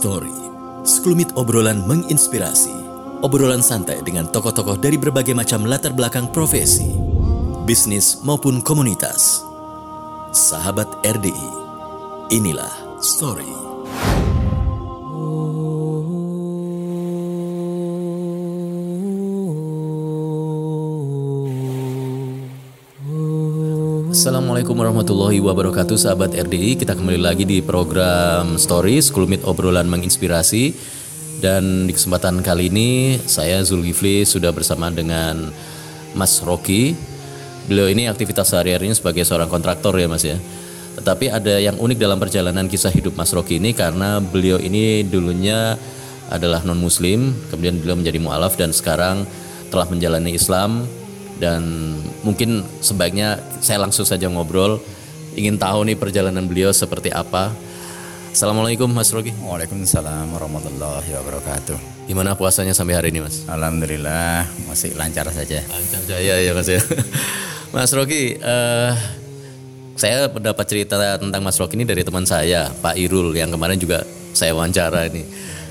Story, sekelumit obrolan menginspirasi. Obrolan santai dengan tokoh-tokoh dari berbagai macam latar belakang profesi, bisnis maupun komunitas. Sahabat RDI, inilah Story. Assalamualaikum warahmatullahi wabarakatuh sahabat RDI Kita kembali lagi di program Stories Kulumit obrolan menginspirasi. Dan di kesempatan kali ini Saya Zulkifli sudah bersama dengan Mas Rocky. Beliau ini aktivitas sehari-harinya sebagai seorang kontraktor ya mas ya. Tetapi ada yang unik dalam perjalanan kisah hidup Mas Rocky ini Karena beliau ini dulunya adalah non muslim Kemudian beliau menjadi mu'alaf dan sekarang telah menjalani Islam dan mungkin sebaiknya saya langsung saja ngobrol. Ingin tahu nih perjalanan beliau seperti apa. Assalamualaikum Mas Rogi. Waalaikumsalam warahmatullahi wabarakatuh. Gimana puasanya sampai hari ini Mas? Alhamdulillah masih lancar saja. Lancar jaya ya Mas ya Mas Rogi uh, saya mendapat cerita tentang Mas Rogi ini dari teman saya Pak Irul yang kemarin juga saya wawancara ini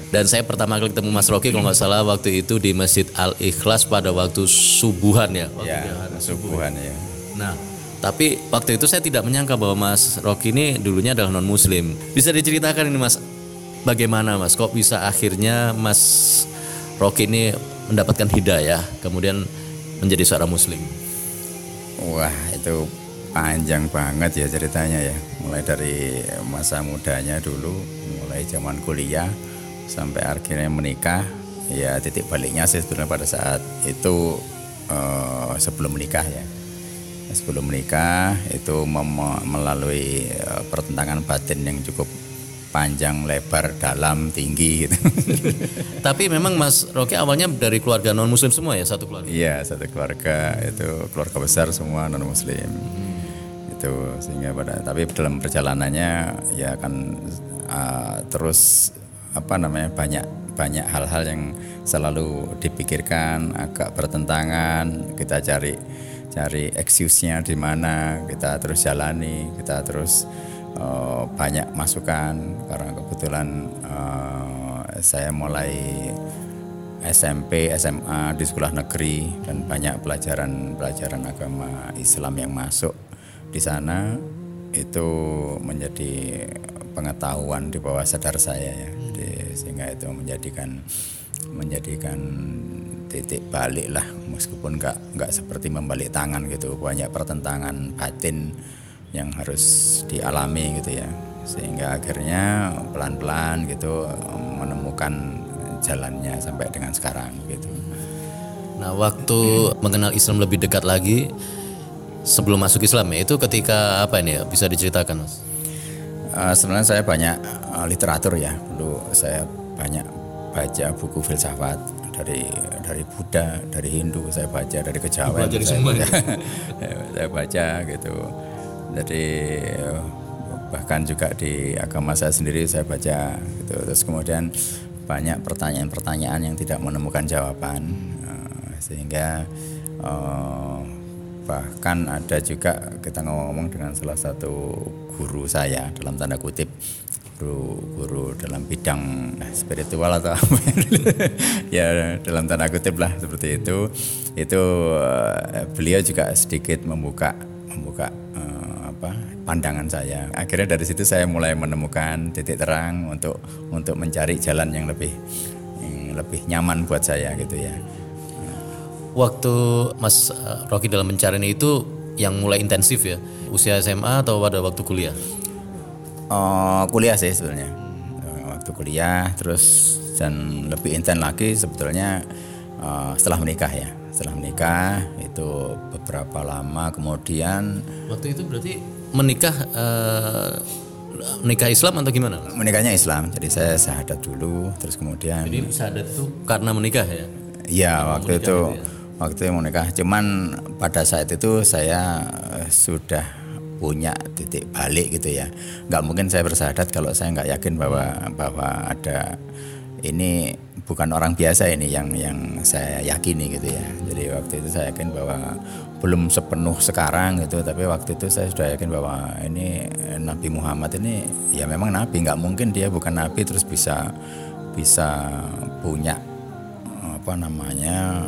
dan saya pertama kali ketemu Mas Rocky kalau nggak salah waktu itu di Masjid Al Ikhlas pada waktu subuhan ya. Waktu ya, subuhan ya. Nah, tapi waktu itu saya tidak menyangka bahwa Mas Rocky ini dulunya adalah non Muslim. Bisa diceritakan ini Mas, bagaimana Mas kok bisa akhirnya Mas Rocky ini mendapatkan hidayah, kemudian menjadi seorang Muslim? Wah itu panjang banget ya ceritanya ya. Mulai dari masa mudanya dulu, mulai zaman kuliah sampai akhirnya menikah. Ya titik baliknya sih sebenarnya pada saat itu uh, sebelum menikah ya. Sebelum menikah itu melalui uh, pertentangan batin yang cukup panjang lebar dalam tinggi gitu. Tapi memang Mas Rocky awalnya dari keluarga non muslim semua ya satu keluarga? Iya satu keluarga. Itu keluarga besar semua non muslim hmm. itu sehingga pada tapi dalam perjalanannya ya kan uh, terus apa namanya banyak banyak hal-hal yang selalu dipikirkan agak bertentangan. Kita cari cari excuse-nya di mana kita terus jalani kita terus uh, banyak masukan. Karena kebetulan uh, saya mulai SMP SMA di sekolah negeri dan banyak pelajaran-pelajaran agama Islam yang masuk di sana. Itu menjadi pengetahuan di bawah sadar saya ya. Jadi sehingga itu menjadikan menjadikan titik balik lah. Meskipun nggak nggak seperti membalik tangan gitu. Banyak pertentangan batin yang harus dialami gitu ya. Sehingga akhirnya pelan-pelan gitu menemukan jalannya sampai dengan sekarang gitu. Nah waktu mengenal Islam lebih dekat lagi sebelum masuk Islam ya itu ketika apa ini ya? Bisa diceritakan mas? Uh, sebenarnya saya banyak uh, literatur ya. Dulu saya banyak baca buku filsafat dari dari Buddha dari Hindu. Saya baca dari kejawen. Saya, semua baca, ya? saya baca gitu. Jadi bahkan juga di agama saya sendiri saya baca gitu. Terus kemudian banyak pertanyaan-pertanyaan yang tidak menemukan jawaban. Uh, sehingga uh, bahkan ada juga kita ngomong dengan salah satu guru saya dalam tanda kutip guru guru dalam bidang spiritual atau apa ya dalam tanda kutip lah seperti itu. Itu uh, beliau juga sedikit membuka membuka uh, apa pandangan saya. Akhirnya dari situ saya mulai menemukan titik terang untuk untuk mencari jalan yang lebih yang lebih nyaman buat saya gitu ya waktu Mas eh, Rocky dalam pencarian itu yang mulai intensif ya usia SMA atau pada waktu kuliah? Uh, kuliah sih sebenarnya waktu kuliah terus dan lebih intens lagi sebetulnya uh, setelah menikah ya setelah menikah itu beberapa lama kemudian waktu itu berarti menikah uh, menikah Islam atau gimana? Menikahnya Islam jadi saya sahadat dulu terus kemudian jadi sahadat itu karena menikah ya? Iya waktu itu. Gitu ya? Waktu mau nikah cuman pada saat itu saya eh, sudah punya titik balik gitu ya. Nggak mungkin saya bersahadat kalau saya nggak yakin bahwa bahwa ada ini bukan orang biasa ini yang yang saya yakini gitu ya. Jadi waktu itu saya yakin bahwa belum sepenuh sekarang gitu, tapi waktu itu saya sudah yakin bahwa ini Nabi Muhammad ini ya memang nabi, nggak mungkin dia bukan nabi terus bisa bisa punya apa namanya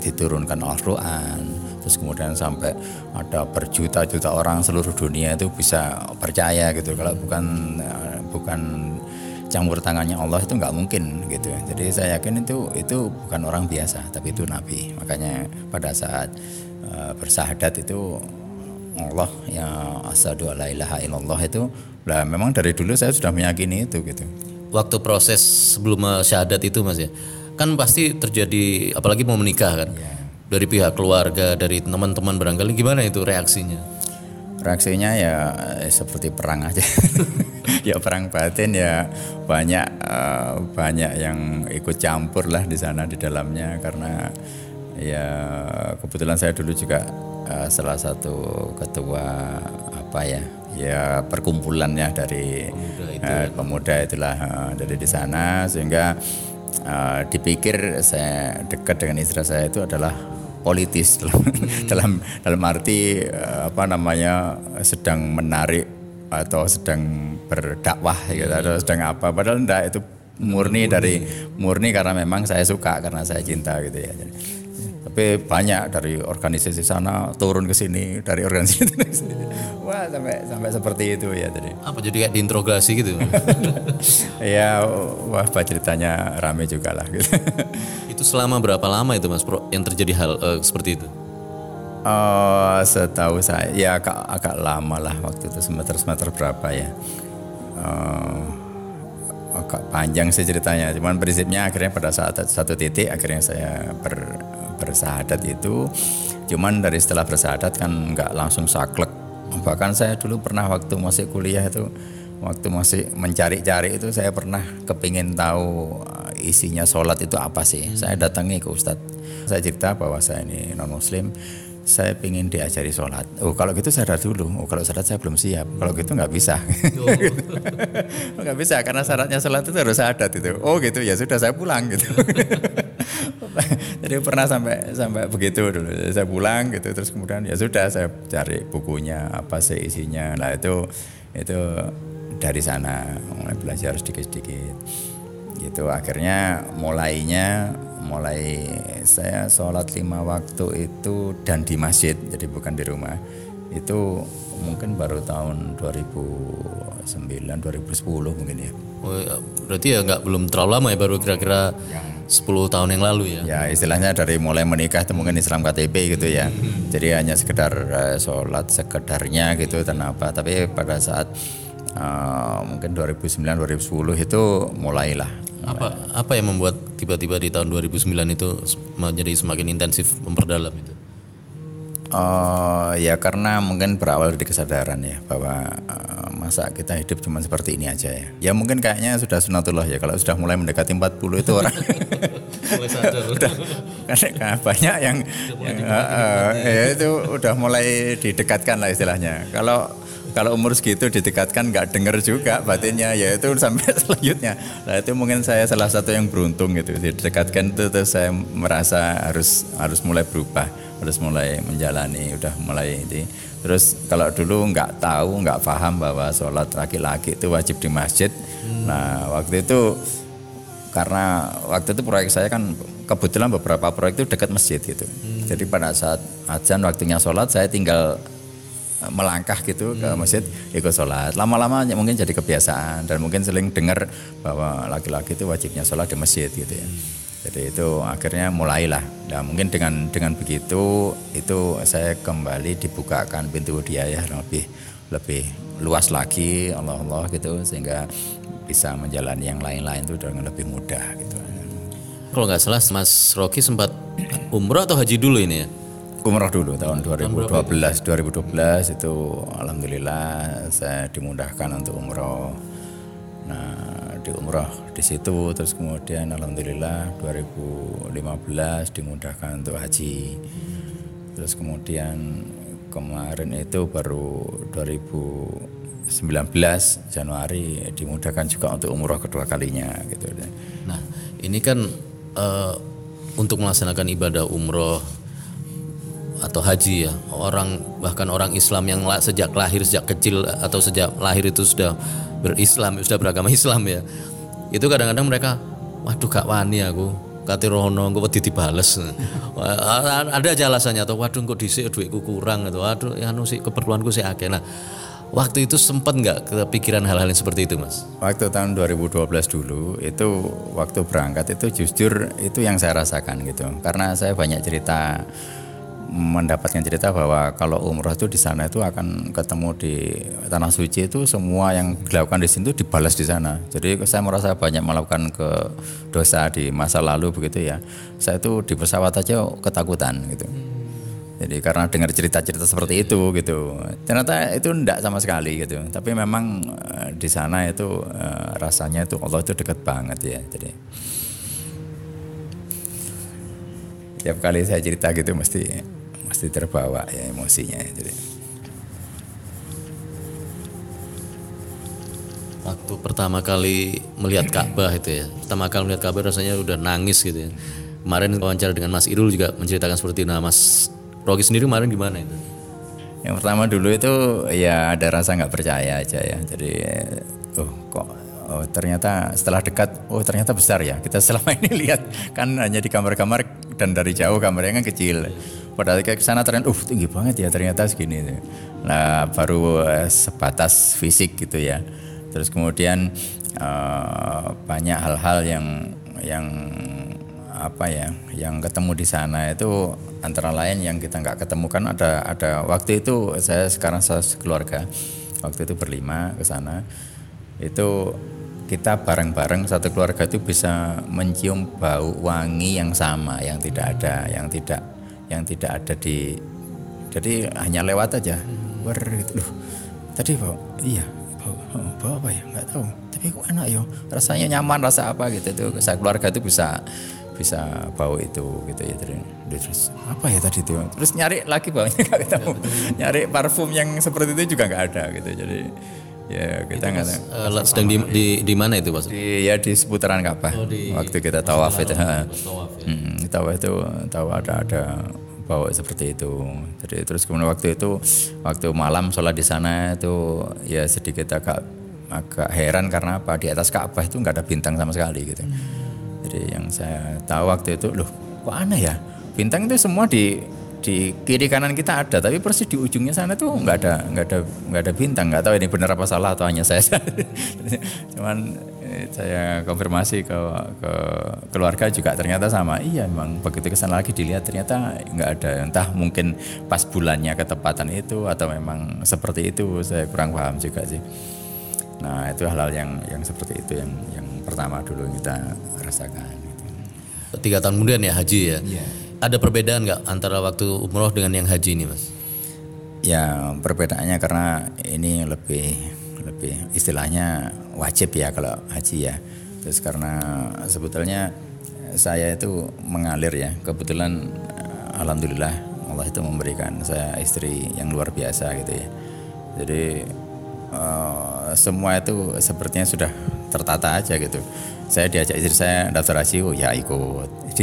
diturunkan Al-Quran. Terus kemudian sampai ada berjuta-juta orang seluruh dunia itu bisa percaya gitu. Kalau bukan bukan campur tangannya Allah itu nggak mungkin gitu. Jadi saya yakin itu itu bukan orang biasa tapi itu nabi. Makanya pada saat uh, bersahadat itu Allah ya asadu la ilaha illallah itu lah memang dari dulu saya sudah meyakini itu gitu. Waktu proses sebelum syahadat itu mas ya kan pasti terjadi apalagi mau menikah kan? Ya. dari pihak keluarga dari teman-teman barangkali gimana itu reaksinya? Reaksinya ya eh, seperti perang aja. Ya perang batin ya banyak uh, banyak yang ikut campur lah di sana di dalamnya. Karena ya kebetulan saya dulu juga uh, salah satu ketua apa ya ya perkumpulannya dari pemuda, itu, uh, pemuda itulah uh, dari di sana. Sehingga uh, dipikir saya dekat dengan istri saya itu adalah politis dalam hmm. dalam dalam arti apa namanya sedang menarik atau sedang berdakwah gitu atau sedang apa padahal enggak itu murni dari murni karena memang saya suka karena saya cinta gitu ya. Jadi, tapi banyak dari organisasi sana turun ke sini dari organisasi itu wah sampai sampai seperti itu ya jadi apa jadi kayak diinterogasi gitu? Ya wah ceritanya rame juga lah gitu. Itu selama berapa lama itu mas yang terjadi hal uh, seperti itu? Oh, setahu saya ya agak agak lama lah waktu itu semester semester berapa ya. Uh, agak panjang sih ceritanya. Cuman prinsipnya akhirnya pada saat satu titik akhirnya saya ber, bersahadat itu. Cuman dari setelah bersahadat kan nggak langsung saklek. Bahkan saya dulu pernah waktu masih kuliah itu waktu masih mencari-cari itu saya pernah kepingin tahu eh, isinya sholat itu apa sih. Hmm. Saya datangi ke Ustadz. Saya cerita bahwa saya ini non muslim saya ingin diajari sholat. Oh kalau gitu syarat dulu. Oh kalau syarat saya belum siap. Kalau gitu nggak bisa. Oh. nggak bisa karena syaratnya sholat itu harus syahadat itu. Oh gitu ya sudah saya pulang gitu. Jadi pernah sampai sampai begitu dulu. Saya pulang gitu terus kemudian ya sudah saya cari bukunya apa sih isinya. Nah itu itu dari sana mulai belajar sedikit-sedikit. Gitu akhirnya mulainya mulai saya sholat lima waktu itu dan di masjid jadi bukan di rumah itu mungkin baru tahun 2009 2010 mungkin ya. Oh, ya, berarti ya nggak belum terlalu lama ya baru kira-kira yang 10 tahun yang lalu ya. Ya istilahnya dari mulai menikah itu mungkin Islam KTP gitu ya. Hmm. Jadi hanya sekedar uh, sholat sekedarnya gitu dan apa. Tapi pada saat uh, mungkin 2009 2010 itu mulailah apa apa yang membuat tiba-tiba di tahun 2009 itu menjadi semakin intensif memperdalam itu? Uh, ya karena mungkin berawal dari kesadaran ya bahwa uh, masa kita hidup cuma seperti ini aja ya. Ya mungkin kayaknya sudah sunatullah ya kalau sudah mulai mendekati 40 itu orang mulai sadar. udah, karena banyak yang, yang uh, uh, ya itu udah mulai didekatkan lah istilahnya. Kalau kalau umur segitu didekatkan nggak denger juga batinnya. Ya itu sampai selanjutnya. Nah itu mungkin saya salah satu yang beruntung gitu. Didekatkan itu terus saya merasa harus harus mulai berubah harus mulai menjalani udah mulai ini. Terus kalau dulu nggak tahu nggak paham bahwa sholat laki-laki itu wajib di masjid. Hmm. nah waktu itu karena waktu itu proyek saya kan kebetulan beberapa proyek itu dekat masjid gitu. Hmm. jadi pada saat azan waktunya sholat saya tinggal melangkah gitu ke masjid ikut sholat. Lama-lama mungkin jadi kebiasaan dan mungkin sering dengar bahwa laki-laki itu wajibnya sholat di masjid gitu ya. Jadi itu akhirnya mulailah. Nah mungkin dengan dengan begitu itu saya kembali dibukakan pintu dia ya lebih lebih luas lagi Allah Allah gitu sehingga bisa menjalani yang lain-lain itu dengan lebih mudah gitu. Kalau nggak salah Mas Rocky sempat umroh atau haji dulu ini ya umroh dulu tahun 2012 2012 itu alhamdulillah saya dimudahkan untuk umroh. Nah di umroh di situ terus kemudian alhamdulillah 2015 dimudahkan untuk haji. Terus kemudian kemarin itu baru 2019 Januari dimudahkan juga untuk umroh kedua kalinya gitu. Nah, ini kan eh, untuk melaksanakan ibadah umroh atau haji ya, orang bahkan orang Islam yang sejak lahir sejak kecil atau sejak lahir itu sudah berislam, sudah beragama Islam ya. Itu kadang-kadang mereka, waduh gak wani aku, kate rono engko wedi dibales. Ada aja alasannya atau waduh kok dhisik duitku kurang atau waduh ya anu sih keperluanku sih akeh. Nah, waktu itu sempat nggak kepikiran hal-hal yang seperti itu, Mas? Waktu tahun 2012 dulu itu waktu berangkat itu jujur itu yang saya rasakan gitu. Karena saya banyak cerita mendapatkan cerita bahwa kalau umroh itu di sana itu akan ketemu di tanah suci itu semua yang dilakukan di sini dibalas di sana. Jadi saya merasa banyak melakukan ke dosa di masa lalu begitu ya. Saya itu di pesawat aja ketakutan gitu. Jadi karena dengar cerita-cerita seperti itu gitu, ternyata itu enggak sama sekali gitu. Tapi memang eh, di sana itu eh, rasanya itu Allah itu dekat banget ya. Jadi tiap kali saya cerita gitu mesti mesti terbawa ya emosinya. Jadi Waktu pertama kali melihat Ka'bah itu ya, pertama kali melihat Ka'bah rasanya udah nangis gitu ya. Kemarin wawancara dengan Mas Irul juga menceritakan seperti itu. Nah Mas Rogi sendiri kemarin gimana itu? yang pertama dulu itu ya ada rasa nggak percaya aja ya. Jadi oh ternyata setelah dekat oh ternyata besar ya. Kita selama ini lihat kan hanya di kamar-kamar dan dari jauh kamarnya kan kecil. Padahal ke sana ternyata uh tinggi banget ya ternyata segini. Nah baru eh, sebatas fisik gitu ya. Terus kemudian eh, banyak hal-hal yang yang apa ya yang ketemu di sana itu antara lain yang kita nggak ketemu kan ada ada waktu itu saya sekarang saya keluarga waktu itu berlima ke sana itu kita bareng-bareng satu keluarga itu bisa mencium bau wangi yang sama yang tidak ada yang tidak yang tidak ada di jadi hanya lewat aja. Wer gitu. Loh tadi bau iya bau, oh, bau apa ya? Nggak tahu. Tapi kok enak ya? Rasanya nyaman rasa apa gitu. Tuh saya keluarga itu bisa bisa bau itu gitu ya terus, apa ya tadi itu? Terus nyari lagi baunya nggak ketemu. Nyari parfum yang seperti itu juga nggak ada gitu. Jadi ya kita nggak tahu Eh, sedang di, di, di mana itu Mas? di ya di seputaran Ka'bah waktu kita tawaf itu ha. Tawaf ya. Hmm, tawaf itu tahu ada ada bau seperti itu. Jadi terus kemudian waktu itu waktu malam sholat di sana itu ya sedikit agak agak heran karena apa? Di atas Ka'bah itu nggak ada bintang sama sekali gitu. Jadi yang saya tahu waktu itu loh kok aneh ya? Bintang itu semua di di kiri kanan kita ada tapi persis di ujungnya sana tuh nggak ada nggak ada nggak ada bintang. Nggak tahu ini benar apa salah atau hanya saya. Cuman eh, saya konfirmasi ke ke keluarga juga ternyata sama. Iya memang begitu ke sana lagi dilihat ternyata nggak ada. Entah mungkin pas bulannya ketepatan itu atau memang seperti itu saya kurang paham juga sih. Nah itu hal-hal yang yang seperti itu yang yang pertama dulu kita rasakan gitu. Tiga tahun kemudian ya haji ya. Ada perbedaan nggak antara waktu umroh dengan yang haji ini Mas? Ya perbedaannya karena ini lebih lebih istilahnya wajib ya kalau haji ya. Terus karena sebetulnya saya itu mengalir ya. Kebetulan eh, alhamdulillah Allah itu memberikan saya istri yang luar biasa gitu ya. Jadi eh, semua itu sepertinya sudah tertata aja gitu. Saya diajak istri saya daftar haji, oh ya ikut.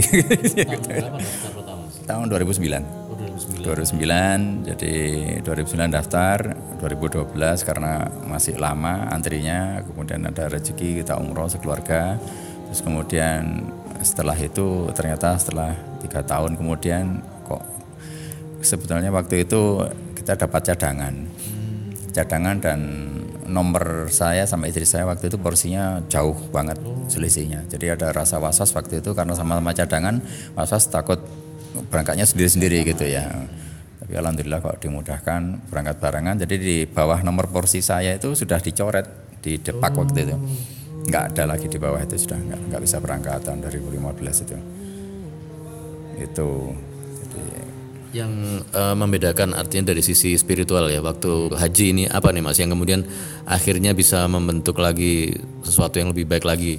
Tahun 2009. 2009 jadi 2009 daftar 2012 karena masih lama antrinya kemudian ada rezeki kita umroh sekeluarga. Terus kemudian setelah itu ternyata setelah tiga tahun kemudian kok sebetulnya waktu itu kita dapat cadangan. Cadangan dan nomor saya sama istri saya waktu itu porsinya jauh banget selisihnya. Jadi ada rasa was-was waktu itu karena sama-sama cadangan was-was takut berangkatnya sendiri-sendiri gitu ya. Tapi alhamdulillah kok dimudahkan berangkat barengan. Jadi di bawah nomor porsi saya itu sudah dicoret di depak waktu itu. Nggak ada lagi di bawah itu sudah nggak bisa berangkat tahun 2015 itu. Itu. Jadi Yang eh, membedakan artinya dari sisi spiritual ya. Waktu haji ini apa nih Mas? Yang kemudian akhirnya bisa membentuk lagi sesuatu yang lebih baik lagi.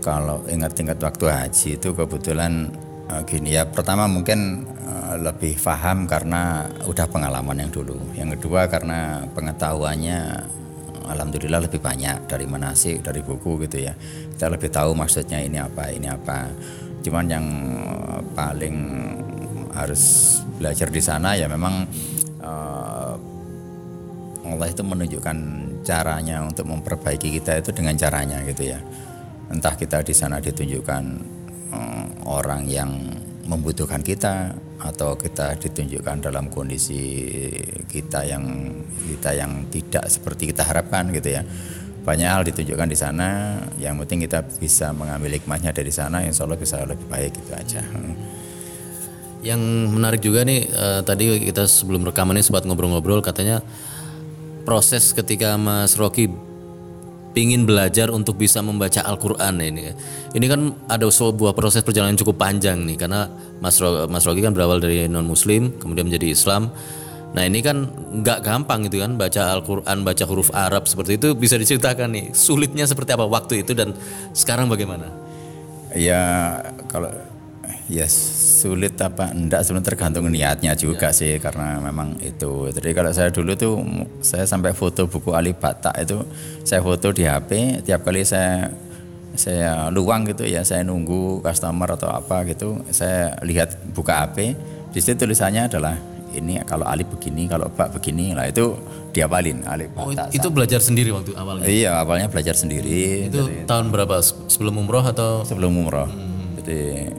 kalau ingat-ingat waktu haji itu kebetulan eh, gini ya. Pertama mungkin eh, lebih paham karena udah pengalaman yang dulu. Yang kedua karena pengetahuannya alhamdulillah lebih banyak dari manasik dari buku gitu ya. Kita lebih tahu maksudnya ini apa ini apa cuman yang paling harus belajar di sana ya memang uh, Allah itu menunjukkan caranya untuk memperbaiki kita itu dengan caranya gitu ya. Entah kita di sana ditunjukkan uh, orang yang membutuhkan kita atau kita ditunjukkan dalam kondisi kita yang kita yang tidak seperti kita harapkan gitu ya banyak hal ditunjukkan di sana yang penting kita bisa mengambil hikmahnya dari sana insya Allah bisa lebih baik gitu aja yang menarik juga nih uh, tadi kita sebelum rekaman ini sempat ngobrol-ngobrol katanya proses ketika Mas Rocky ingin belajar untuk bisa membaca Al-Quran ini. Ini kan ada sebuah proses perjalanan cukup panjang nih karena Mas Rocky kan berawal dari non Muslim kemudian menjadi Islam. Nah ini kan nggak gampang gitu kan baca Al-Quran, baca huruf Arab seperti itu bisa diceritakan nih sulitnya seperti apa waktu itu dan sekarang bagaimana? Ya kalau ya sulit apa enggak sebenarnya tergantung niatnya juga ya. sih karena memang itu jadi kalau saya dulu tuh saya sampai foto buku Ali Batak itu saya foto di HP tiap kali saya saya luang gitu ya saya nunggu customer atau apa gitu saya lihat buka HP di situ tulisannya adalah ini kalau Ali begini kalau Pak begini lah itu diapalin Ali oh, itu belajar sendiri waktu awalnya? Iya awalnya belajar sendiri. Itu jadi, tahun berapa? Sebelum umroh atau? Sebelum umroh. Hmm. jadi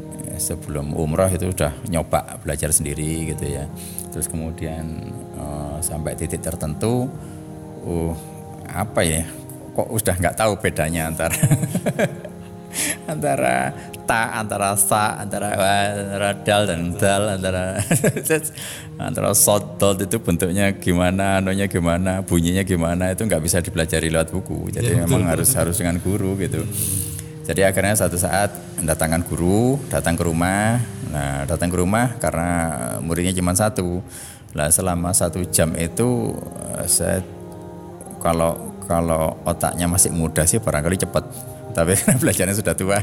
sebelum umroh itu udah nyoba belajar sendiri gitu ya. Terus kemudian uh, sampai titik tertentu uh apa ya? Kok udah nggak tahu bedanya antara antara ta antara sa antara antara dal dan dal antara antara sodol itu bentuknya gimana anonya gimana bunyinya gimana itu nggak bisa dipelajari lewat buku jadi ya, memang betul, harus betul. harus dengan guru gitu jadi akhirnya satu saat mendatangkan guru, datang ke rumah. Nah, datang ke rumah karena muridnya cuma satu. Nah, selama satu jam itu eh, saya kalau kalau otaknya masih muda sih barangkali cepat. Tapi karena belajarnya sudah tua.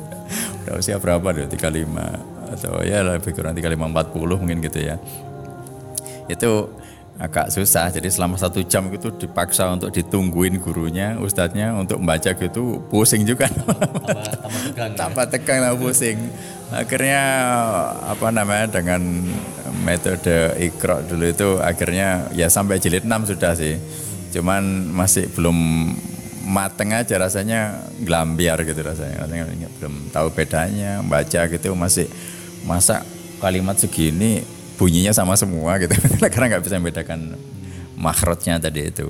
Udah usia berapa deh? 35 atau ya lebih kurang 35 40 mungkin gitu ya. Itu agak susah. Jadi selama satu jam itu dipaksa untuk ditungguin gurunya, ustadznya untuk membaca gitu pusing juga. Tambah tegang. Tambah tegang lah pusing. Akhirnya apa namanya dengan metode ikro dulu itu akhirnya ya sampai jilid 6 sudah sih. Cuman masih belum mateng aja rasanya gelambiar gitu rasanya. rasanya belum tahu bedanya baca gitu masih masa kalimat segini bunyinya sama semua gitu. Karena nggak bisa membedakan makhrotnya tadi itu.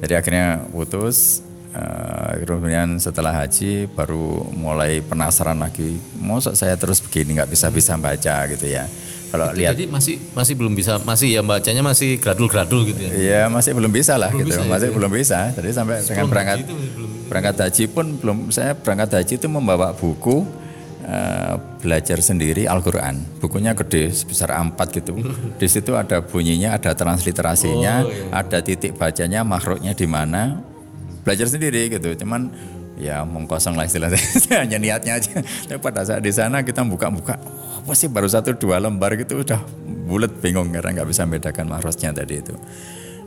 Jadi akhirnya putus uh, kemudian setelah haji baru mulai penasaran lagi mau saya terus begini nggak bisa bisa baca? gitu ya kalau lihat jadi masih masih belum bisa masih ya bacanya masih gradul-gradul gitu ya Iya masih belum bisa lah belum gitu bisa, masih ya? belum bisa jadi sampai Sebelum dengan berangkat berangkat haji pun belum saya berangkat haji itu membawa buku uh, belajar sendiri Al-Quran. Bukunya gede sebesar A4 gitu. Di situ ada bunyinya, ada transliterasinya, oh, iya. ada titik bacanya, makhruknya di mana. Belajar sendiri gitu. Cuman ya mengkosong lah istilahnya. Hanya niatnya aja. Tapi pada saat di sana kita buka-buka, apa sih baru satu dua lembar gitu udah bulat bingung karena nggak bisa membedakan makrosnya tadi itu.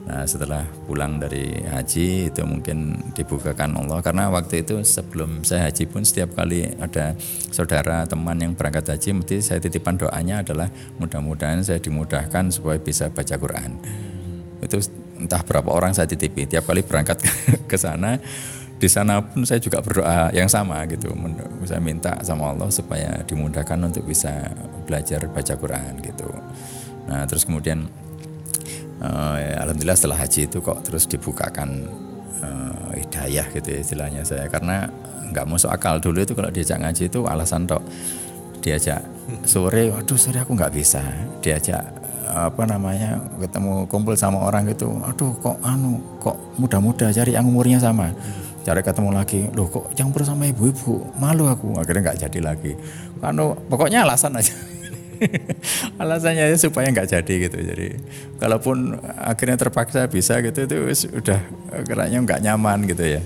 Nah setelah pulang dari haji itu mungkin dibukakan Allah karena waktu itu sebelum saya haji pun setiap kali ada saudara teman yang berangkat haji mesti saya titipan doanya adalah mudah-mudahan saya dimudahkan supaya bisa baca Quran. Itu entah berapa orang saya titipi tiap kali berangkat ke sana di sana pun saya juga berdoa yang sama gitu saya minta sama Allah supaya dimudahkan untuk bisa belajar baca Quran gitu. Nah terus kemudian uh, ya, alhamdulillah setelah haji itu kok terus dibukakan uh, hidayah gitu ya istilahnya saya. Karena nggak masuk akal dulu itu kalau diajak ngaji itu alasan tok. Diajak sore waduh sore aku nggak bisa. Diajak apa namanya ketemu kumpul sama orang gitu aduh kok anu kok muda-muda cari yang umurnya sama cari ketemu lagi. Loh kok yang bersama ibu-ibu? Malu aku. Akhirnya nggak jadi lagi. Anu pokoknya alasan aja. Alasannya supaya nggak jadi gitu. Jadi kalaupun akhirnya terpaksa bisa gitu itu udah keranya nggak nyaman gitu ya.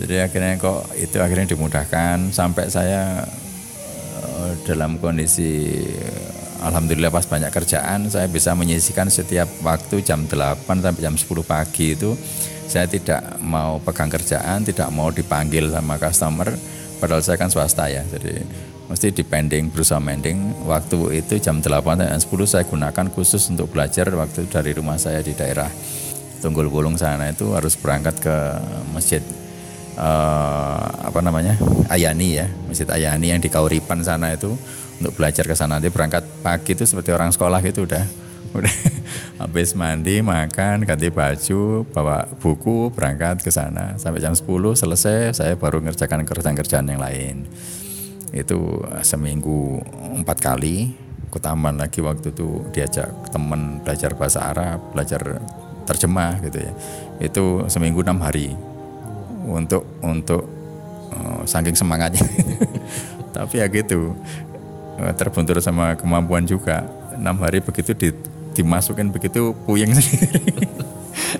Jadi akhirnya kok itu akhirnya dimudahkan. Sampai saya uh, dalam kondisi alhamdulillah pas banyak kerjaan saya bisa menyisikan setiap waktu jam 8 sampai jam 10 pagi itu saya tidak mau pegang kerjaan, tidak mau dipanggil sama customer, padahal saya kan swasta ya, jadi mesti depending berusaha mending. Waktu itu jam 8 dan 10 saya gunakan khusus untuk belajar waktu dari rumah saya di daerah Tunggul Bulung sana itu harus berangkat ke masjid uh, apa namanya Ayani ya masjid Ayani yang di Kauripan sana itu untuk belajar ke sana. Nanti berangkat pagi itu seperti orang sekolah gitu udah udah. Habis mandi makan ganti baju bawa buku berangkat ke sana. Sampai jam 10 selesai saya baru ngerjakan kerjaan-kerjaan yang lain. Itu seminggu empat kali. Ke taman lagi waktu itu diajak teman belajar bahasa Arab belajar terjemah gitu ya. Itu seminggu enam hari. Untuk untuk uh, saking semangatnya. Tapi ya gitu. Uh, terbuntur sama kemampuan juga. Enam hari begitu di, dimasukin begitu puyeng sendiri.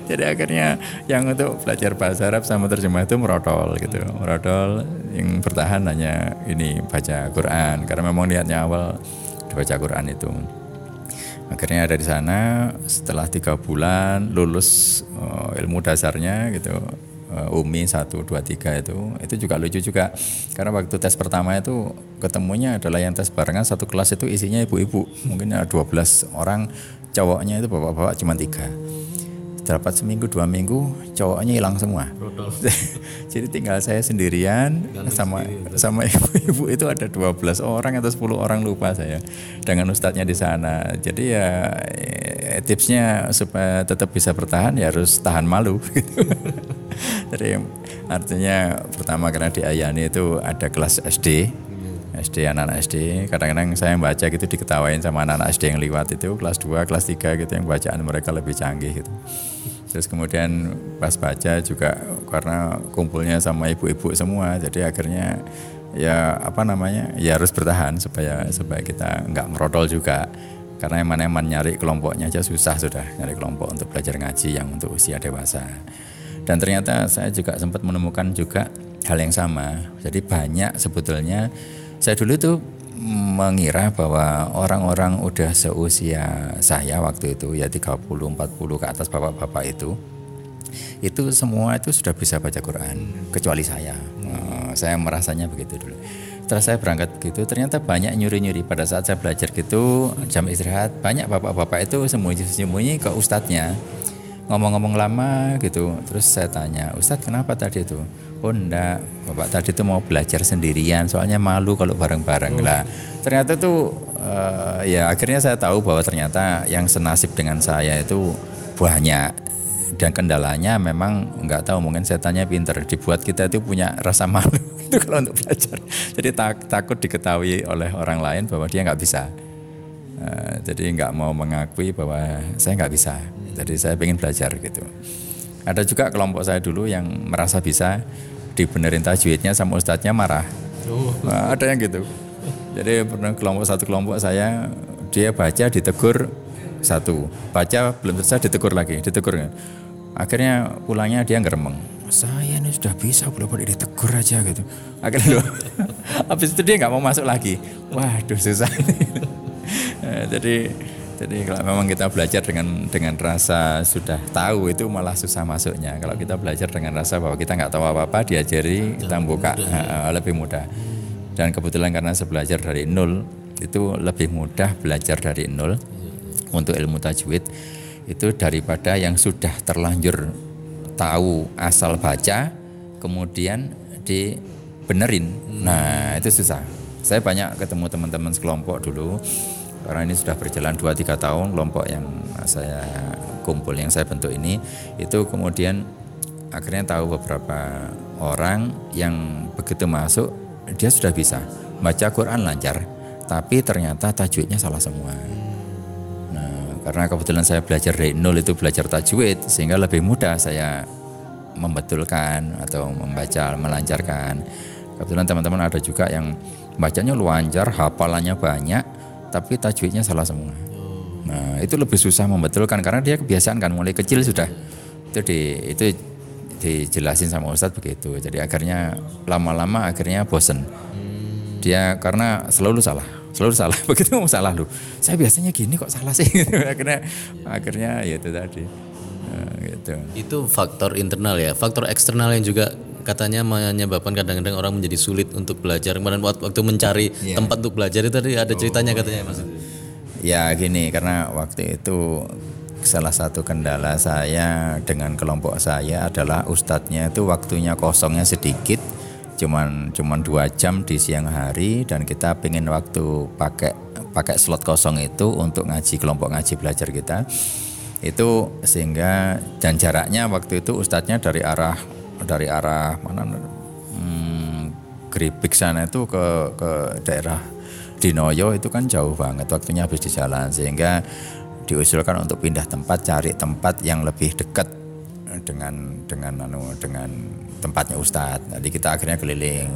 Jadi akhirnya yang untuk belajar bahasa Arab sama terjemah itu merotol gitu. Merotol yang bertahan hanya ini baca Quran. Karena memang niatnya awal baca Quran itu. Akhirnya ada di sana setelah tiga bulan lulus uh, ilmu dasarnya gitu Umi 1, 2, 3 itu itu juga lucu juga. Karena waktu tes pertama itu ketemunya adalah yang tes barengan satu kelas itu isinya ibu-ibu. Mungkin ada 12 orang cowoknya itu bapak-bapak cuma tiga. Dapat seminggu dua minggu cowoknya hilang semua. Jadi tinggal saya sendirian sama sendiri, sama ibu-ibu itu ada 12 orang atau 10 orang lupa saya dengan ustadznya di sana. Jadi ya eh, tipsnya supaya tetap bisa bertahan ya harus tahan malu jadi artinya pertama karena di Ayani itu ada kelas SD SD anak-anak SD kadang-kadang saya baca gitu diketawain sama anak-anak SD yang lewat itu kelas 2 kelas 3 gitu yang bacaan mereka lebih canggih gitu. Terus kemudian pas baca juga karena kumpulnya sama ibu-ibu semua jadi akhirnya ya apa namanya ya harus bertahan supaya supaya kita nggak merotol juga. Karena eman-eman nyari kelompoknya aja susah sudah nyari kelompok untuk belajar ngaji yang untuk usia dewasa dan ternyata saya juga sempat menemukan juga hal yang sama jadi banyak sebetulnya saya dulu itu mengira bahwa orang-orang udah seusia saya waktu itu ya 30 40 ke atas bapak-bapak itu itu semua itu sudah bisa baca Quran kecuali saya. Hmm. saya merasanya begitu dulu. Setelah saya berangkat gitu ternyata banyak nyuri-nyuri pada saat saya belajar gitu jam istirahat banyak bapak-bapak itu sembunyi-sembunyi ke ustadznya ngomong-ngomong lama gitu. Terus saya tanya Ustadz kenapa tadi itu? Oh enggak bapak tadi itu mau belajar sendirian soalnya malu kalau bareng-bareng lah. Ternyata tuh uh, ya akhirnya saya tahu bahwa ternyata yang senasib dengan saya itu banyak. Dan kendalanya memang nggak tahu mungkin saya tanya pinter. Dibuat kita itu punya rasa malu itu kalau untuk belajar. Jadi tak, takut diketahui oleh orang lain bahwa dia nggak bisa uh, jadi nggak mau mengakui bahwa saya nggak bisa jadi saya ingin belajar gitu. Ada juga kelompok saya dulu yang merasa bisa dibenerin tajwidnya sama ustadznya marah. Oh. Nah, ada yang gitu. Jadi pernah kelompok satu kelompok saya dia baca ditegur satu, baca belum selesai ditegur lagi, ditegur. Akhirnya pulangnya dia ngeremeng. Saya ini sudah bisa belum boleh ditegur aja gitu. Akhirnya habis itu dia nggak mau masuk lagi. Waduh susah. Jadi jadi kalau memang kita belajar dengan dengan rasa sudah tahu itu malah susah masuknya. Kalau kita belajar dengan rasa bahwa kita nggak tahu apa-apa, diajari, kita buka mudah. lebih mudah. Dan kebetulan karena saya belajar dari nol, itu lebih mudah belajar dari nol untuk ilmu tajwid itu daripada yang sudah terlanjur tahu asal baca, kemudian dibenerin. Nah itu susah. Saya banyak ketemu teman-teman sekelompok dulu karena ini sudah berjalan 2-3 tahun kelompok yang saya kumpul yang saya bentuk ini itu kemudian akhirnya tahu beberapa orang yang begitu masuk dia sudah bisa baca Quran lancar tapi ternyata tajwidnya salah semua. Nah karena kebetulan saya belajar dari nol itu belajar tajwid sehingga lebih mudah saya membetulkan atau membaca melancarkan. Kebetulan teman-teman ada juga yang bacanya lancar hafalannya banyak tapi tajwidnya salah semua. Nah, itu lebih susah membetulkan karena dia kebiasaan kan mulai kecil sudah itu di itu dijelasin sama ustadz begitu. Jadi akhirnya lama-lama akhirnya bosen. Dia karena selalu salah, selalu salah. Begitu mau salah lu. Saya biasanya gini kok salah sih. akhirnya akhirnya ya itu tadi. Nah, gitu. itu. Itu faktor internal ya. Faktor eksternal yang juga katanya menyebabkan kadang-kadang orang menjadi sulit untuk belajar. Kemarin waktu mencari tempat untuk belajar itu tadi ada ceritanya katanya Mas. Ya gini, karena waktu itu salah satu kendala saya dengan kelompok saya adalah ustadznya itu waktunya kosongnya sedikit, cuman cuman dua jam di siang hari dan kita pengen waktu pakai pakai slot kosong itu untuk ngaji kelompok ngaji belajar kita itu sehingga dan jaraknya waktu itu ustadznya dari arah dari arah mana hmm, Gripik sana itu ke ke daerah Dinoyo itu kan jauh banget waktunya habis di jalan sehingga diusulkan untuk pindah tempat cari tempat yang lebih dekat dengan dengan anu dengan tempatnya Ustadz. Jadi kita akhirnya keliling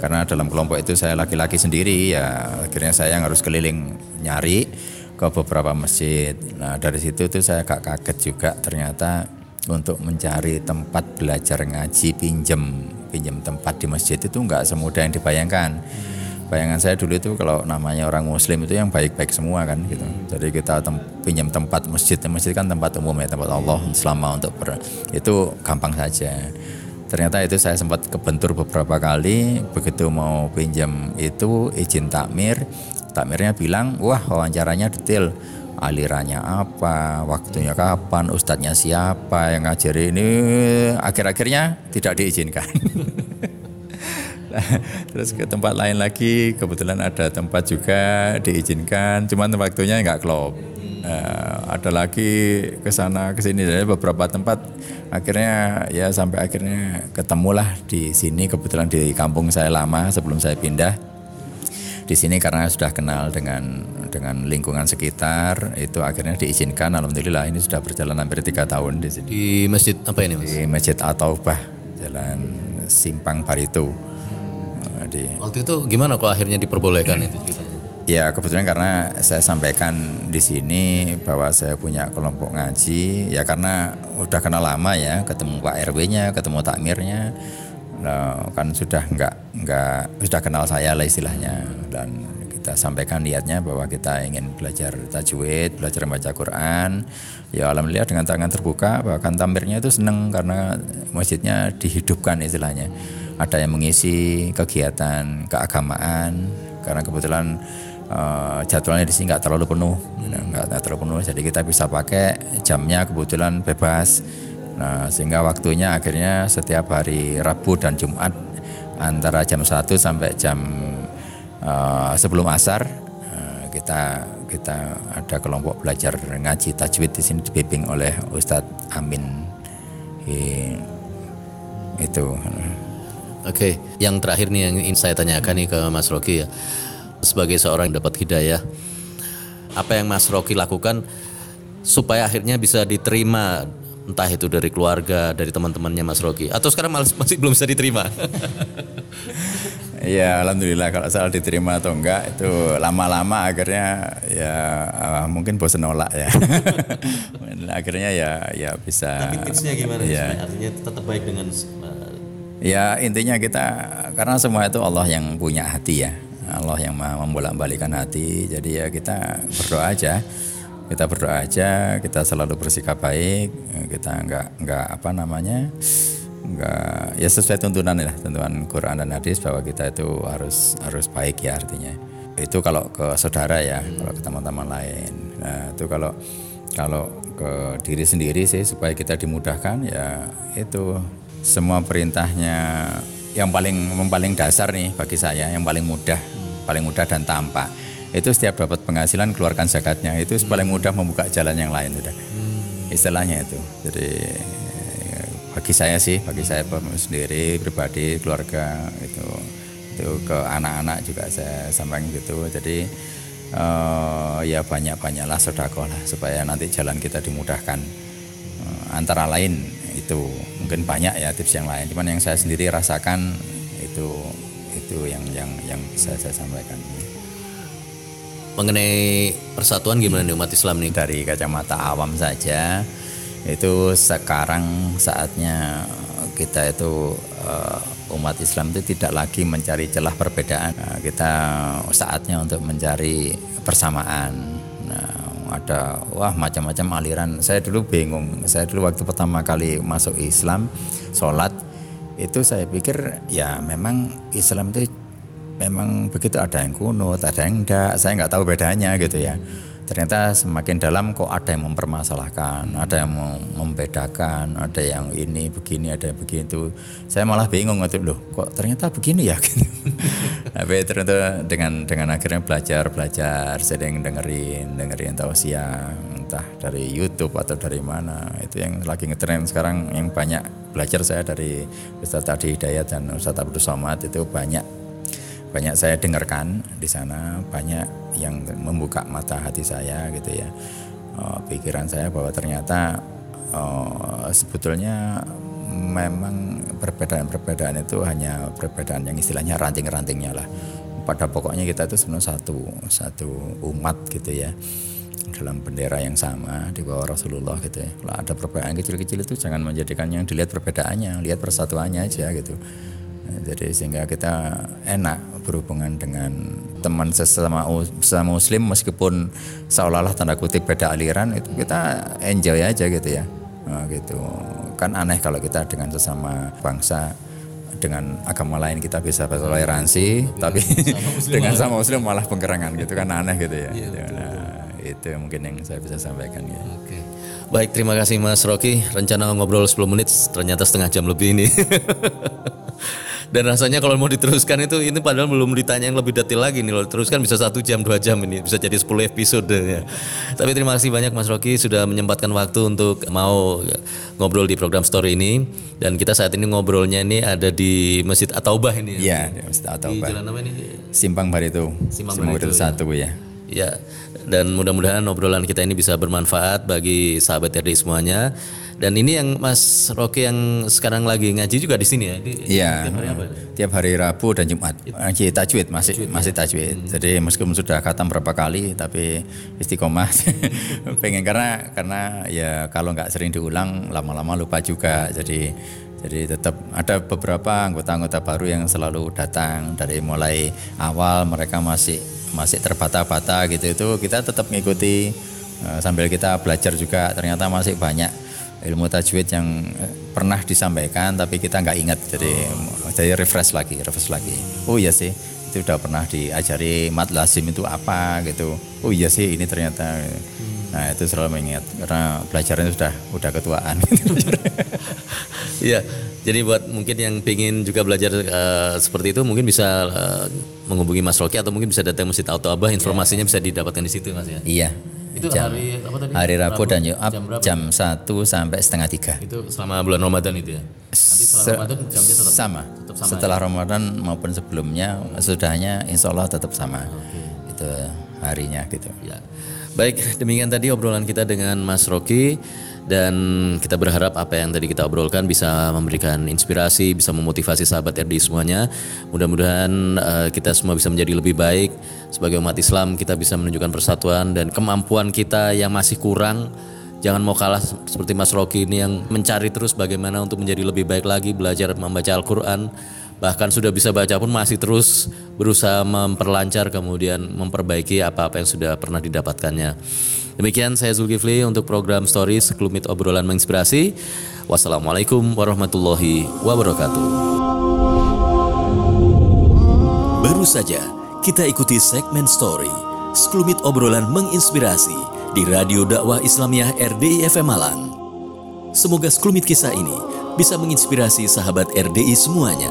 karena dalam kelompok itu saya laki-laki sendiri ya akhirnya saya harus keliling nyari ke beberapa masjid. Nah dari situ tuh saya agak kaget juga ternyata untuk mencari tempat belajar ngaji pinjem pinjem tempat di masjid itu nggak semudah yang dibayangkan. Bayangan saya dulu itu kalau namanya orang muslim itu yang baik-baik semua kan gitu. Jadi kita tem pinjam tempat masjid masjid kan tempat umum ya tempat Allah selama untuk ber itu gampang saja. Ternyata itu saya sempat kebentur beberapa kali begitu mau pinjam itu izin takmir takmirnya bilang wah wawancaranya detail alirannya apa, waktunya kapan, ustadznya siapa yang ngajari ini? Akhir-akhirnya tidak diizinkan. Terus ke tempat lain lagi kebetulan ada tempat juga diizinkan, cuman waktunya nggak klop. Uh, ada lagi ke sana ke sini dari beberapa tempat. Akhirnya ya sampai akhirnya ketemulah di sini. Kebetulan di kampung saya lama sebelum saya pindah di sini karena sudah kenal dengan dengan lingkungan sekitar itu akhirnya diizinkan. Alhamdulillah ini sudah berjalan hampir tiga tahun di sini. Di masjid apa ini mas? di masjid Ataubah jalan Simpang Barito di waktu itu gimana kok akhirnya diperbolehkan itu Ya kebetulan karena saya sampaikan di sini bahwa saya punya kelompok ngaji. Ya karena udah kenal lama ya ketemu Pak RW-nya, ketemu takmirnya, nah, kan sudah nggak nggak sudah kenal saya lah istilahnya dan kita sampaikan niatnya bahwa kita ingin belajar tajwid, belajar membaca Quran. Ya alhamdulillah dengan tangan terbuka bahkan tampirnya itu seneng karena masjidnya dihidupkan istilahnya. Ada yang mengisi kegiatan keagamaan karena kebetulan uh, jadwalnya di sini nggak terlalu penuh, nggak terlalu penuh. Jadi kita bisa pakai jamnya kebetulan bebas Nah, sehingga waktunya akhirnya setiap hari Rabu dan Jumat antara jam 1 sampai jam uh, sebelum asar uh, kita kita ada kelompok belajar ngaji tajwid di sini dibimbing oleh Ustadz Amin. itu. Oke, yang terakhir nih yang ingin saya tanyakan nih ke Mas Rocky ya. Sebagai seorang yang dapat hidayah, apa yang Mas Rocky lakukan supaya akhirnya bisa diterima entah itu dari keluarga, dari teman-temannya Mas Rocky, atau sekarang masih belum bisa diterima? Ya alhamdulillah kalau soal diterima atau enggak itu lama-lama akhirnya ya uh, mungkin bosan nolak ya. akhirnya ya ya bisa. Tapi tipsnya gimana? Ya. Artinya tetap baik dengan. Uh, ya intinya kita karena semua itu Allah yang punya hati ya. Allah yang membolak-balikan hati. Jadi ya kita berdoa aja kita berdoa aja kita selalu bersikap baik kita nggak nggak apa namanya nggak ya sesuai tuntunan ya tuntunan Quran dan hadis bahwa kita itu harus harus baik ya artinya. Itu kalau ke saudara ya kalau ke teman-teman lain. Nah itu kalau kalau ke diri sendiri sih supaya kita dimudahkan ya itu semua perintahnya yang paling yang paling dasar nih bagi saya yang paling mudah paling mudah dan tampak itu setiap dapat penghasilan keluarkan zakatnya. Itu hmm. paling mudah membuka jalan yang lain sudah. Hmm. istilahnya itu. Jadi bagi saya sih bagi saya sendiri pribadi keluarga itu itu ke anak-anak juga saya sampaikan gitu. Jadi uh, ya banyak banyaklah sodako lah supaya nanti jalan kita dimudahkan. Uh, antara lain itu mungkin banyak ya tips yang lain. Cuman yang saya sendiri rasakan itu itu yang yang yang bisa saya sampaikan mengenai persatuan gimana nih umat Islam nih? Dari kacamata awam saja, itu sekarang saatnya kita itu uh, umat Islam itu tidak lagi mencari celah perbedaan. Nah, kita saatnya untuk mencari persamaan. Nah, ada wah macam-macam aliran. Saya dulu bingung. Saya dulu waktu pertama kali masuk Islam, sholat itu saya pikir ya memang Islam itu memang begitu ada yang kunut, ada yang enggak. Saya nggak tahu bedanya gitu ya ternyata semakin dalam kok ada yang mempermasalahkan, ada yang membedakan, ada yang ini begini, ada yang begitu. Saya malah bingung waktu loh, kok ternyata begini ya gitu. Tapi ternyata dengan dengan akhirnya belajar belajar, sering dengerin dengerin tausiah entah dari YouTube atau dari mana itu yang lagi ngetren sekarang yang banyak belajar saya dari Ustaz Adi Hidayat dan Ustaz Abdul Somad itu banyak banyak saya dengarkan di sana banyak yang membuka mata hati saya gitu ya uh, pikiran saya bahwa ternyata uh, sebetulnya memang perbedaan-perbedaan itu hanya perbedaan yang istilahnya ranting-rantingnya lah pada pokoknya kita itu sebenarnya satu satu umat gitu ya dalam bendera yang sama di bawah Rasulullah gitu ya. Kalau ada perbedaan kecil-kecil itu jangan menjadikan yang dilihat perbedaannya, lihat persatuannya aja gitu. Jadi sehingga kita enak berhubungan dengan teman sesama sesama muslim meskipun seolah-olah tanda kutip beda aliran itu kita enjoy aja gitu ya. Nah, gitu. Kan aneh kalau kita dengan sesama bangsa dengan agama lain kita bisa bertoleransi, ya, tapi sama dengan sama muslim malah penggerangan gitu kan aneh gitu ya. ya nah, itu mungkin yang saya bisa sampaikan ya. Oke. Baik, terima kasih Mas Rocky. Rencana ngobrol 10 menit, ternyata setengah jam lebih ini. dan rasanya kalau mau diteruskan itu ini padahal belum ditanya yang lebih detail lagi nih loh. Teruskan bisa satu jam dua jam ini. Bisa jadi 10 episode ya. Tapi terima kasih banyak Mas Rocky sudah menyempatkan waktu untuk mau ngobrol di program story ini. Dan kita saat ini ngobrolnya ini ada di Masjid Ataubah ini ya, ya di Masjid Ataubah di jalan apa ini? Simpang Barito Simpang, Simpang Barito, satu ya. Ya, dan mudah-mudahan obrolan kita ini bisa bermanfaat bagi sahabat RDI semuanya. Dan ini yang Mas Rocky yang sekarang lagi ngaji juga di sini ya? Iya. Tiap hari apa? Tiap hari Rabu dan Jumat. Ngaji tajwid masih tajwid, ya? masih tajwid. Hmm. Jadi meskipun sudah khatam berapa kali tapi istiqomah pengen karena karena ya kalau nggak sering diulang lama-lama lupa juga. Jadi jadi tetap ada beberapa anggota-anggota baru yang selalu datang dari mulai awal mereka masih masih terbata-bata gitu itu kita tetap mengikuti uh, sambil kita belajar juga ternyata masih banyak ilmu tajwid yang eh, pernah disampaikan tapi kita nggak ingat. Jadi oh. jadi refresh lagi refresh lagi. Oh iya sih itu udah pernah diajari mat lazim itu apa gitu. Oh iya sih ini ternyata. Hmm. nah itu selalu mengingat karena belajarnya sudah udah ketuaan. Iya jadi buat mungkin yang ingin juga belajar uh, seperti itu mungkin bisa uh, menghubungi Mas Rocky atau mungkin bisa datang Masjid Auto Abah informasinya yeah. bisa didapatkan di situ Mas ya? Iya itu jam, hari apa tadi? Hari Rabu dan Jumat jam, jam 1 sampai setengah tiga. Itu selama bulan Ramadan itu ya? Nanti setelah Ramadan jamnya tetap sama. Tetap sama setelah ya? Ramadan maupun sebelumnya sudahnya insya Allah tetap sama. Okay. Itu harinya gitu. Ya. Baik, demikian tadi obrolan kita dengan Mas Rocky dan kita berharap apa yang tadi kita obrolkan bisa memberikan inspirasi, bisa memotivasi sahabat RD semuanya. Mudah-mudahan uh, kita semua bisa menjadi lebih baik sebagai umat Islam, kita bisa menunjukkan persatuan dan kemampuan kita yang masih kurang Jangan mau kalah seperti Mas Rocky ini yang mencari terus bagaimana untuk menjadi lebih baik lagi, belajar membaca Al-Quran, bahkan sudah bisa baca pun masih terus berusaha memperlancar kemudian memperbaiki apa-apa yang sudah pernah didapatkannya. Demikian saya Zulkifli untuk program Stories sekelumit obrolan menginspirasi. Wassalamualaikum warahmatullahi wabarakatuh. Baru saja kita ikuti segmen Story, sekelumit obrolan menginspirasi di Radio Dakwah Islamiyah RDI FM Malang. Semoga sekelumit kisah ini bisa menginspirasi sahabat RDI semuanya.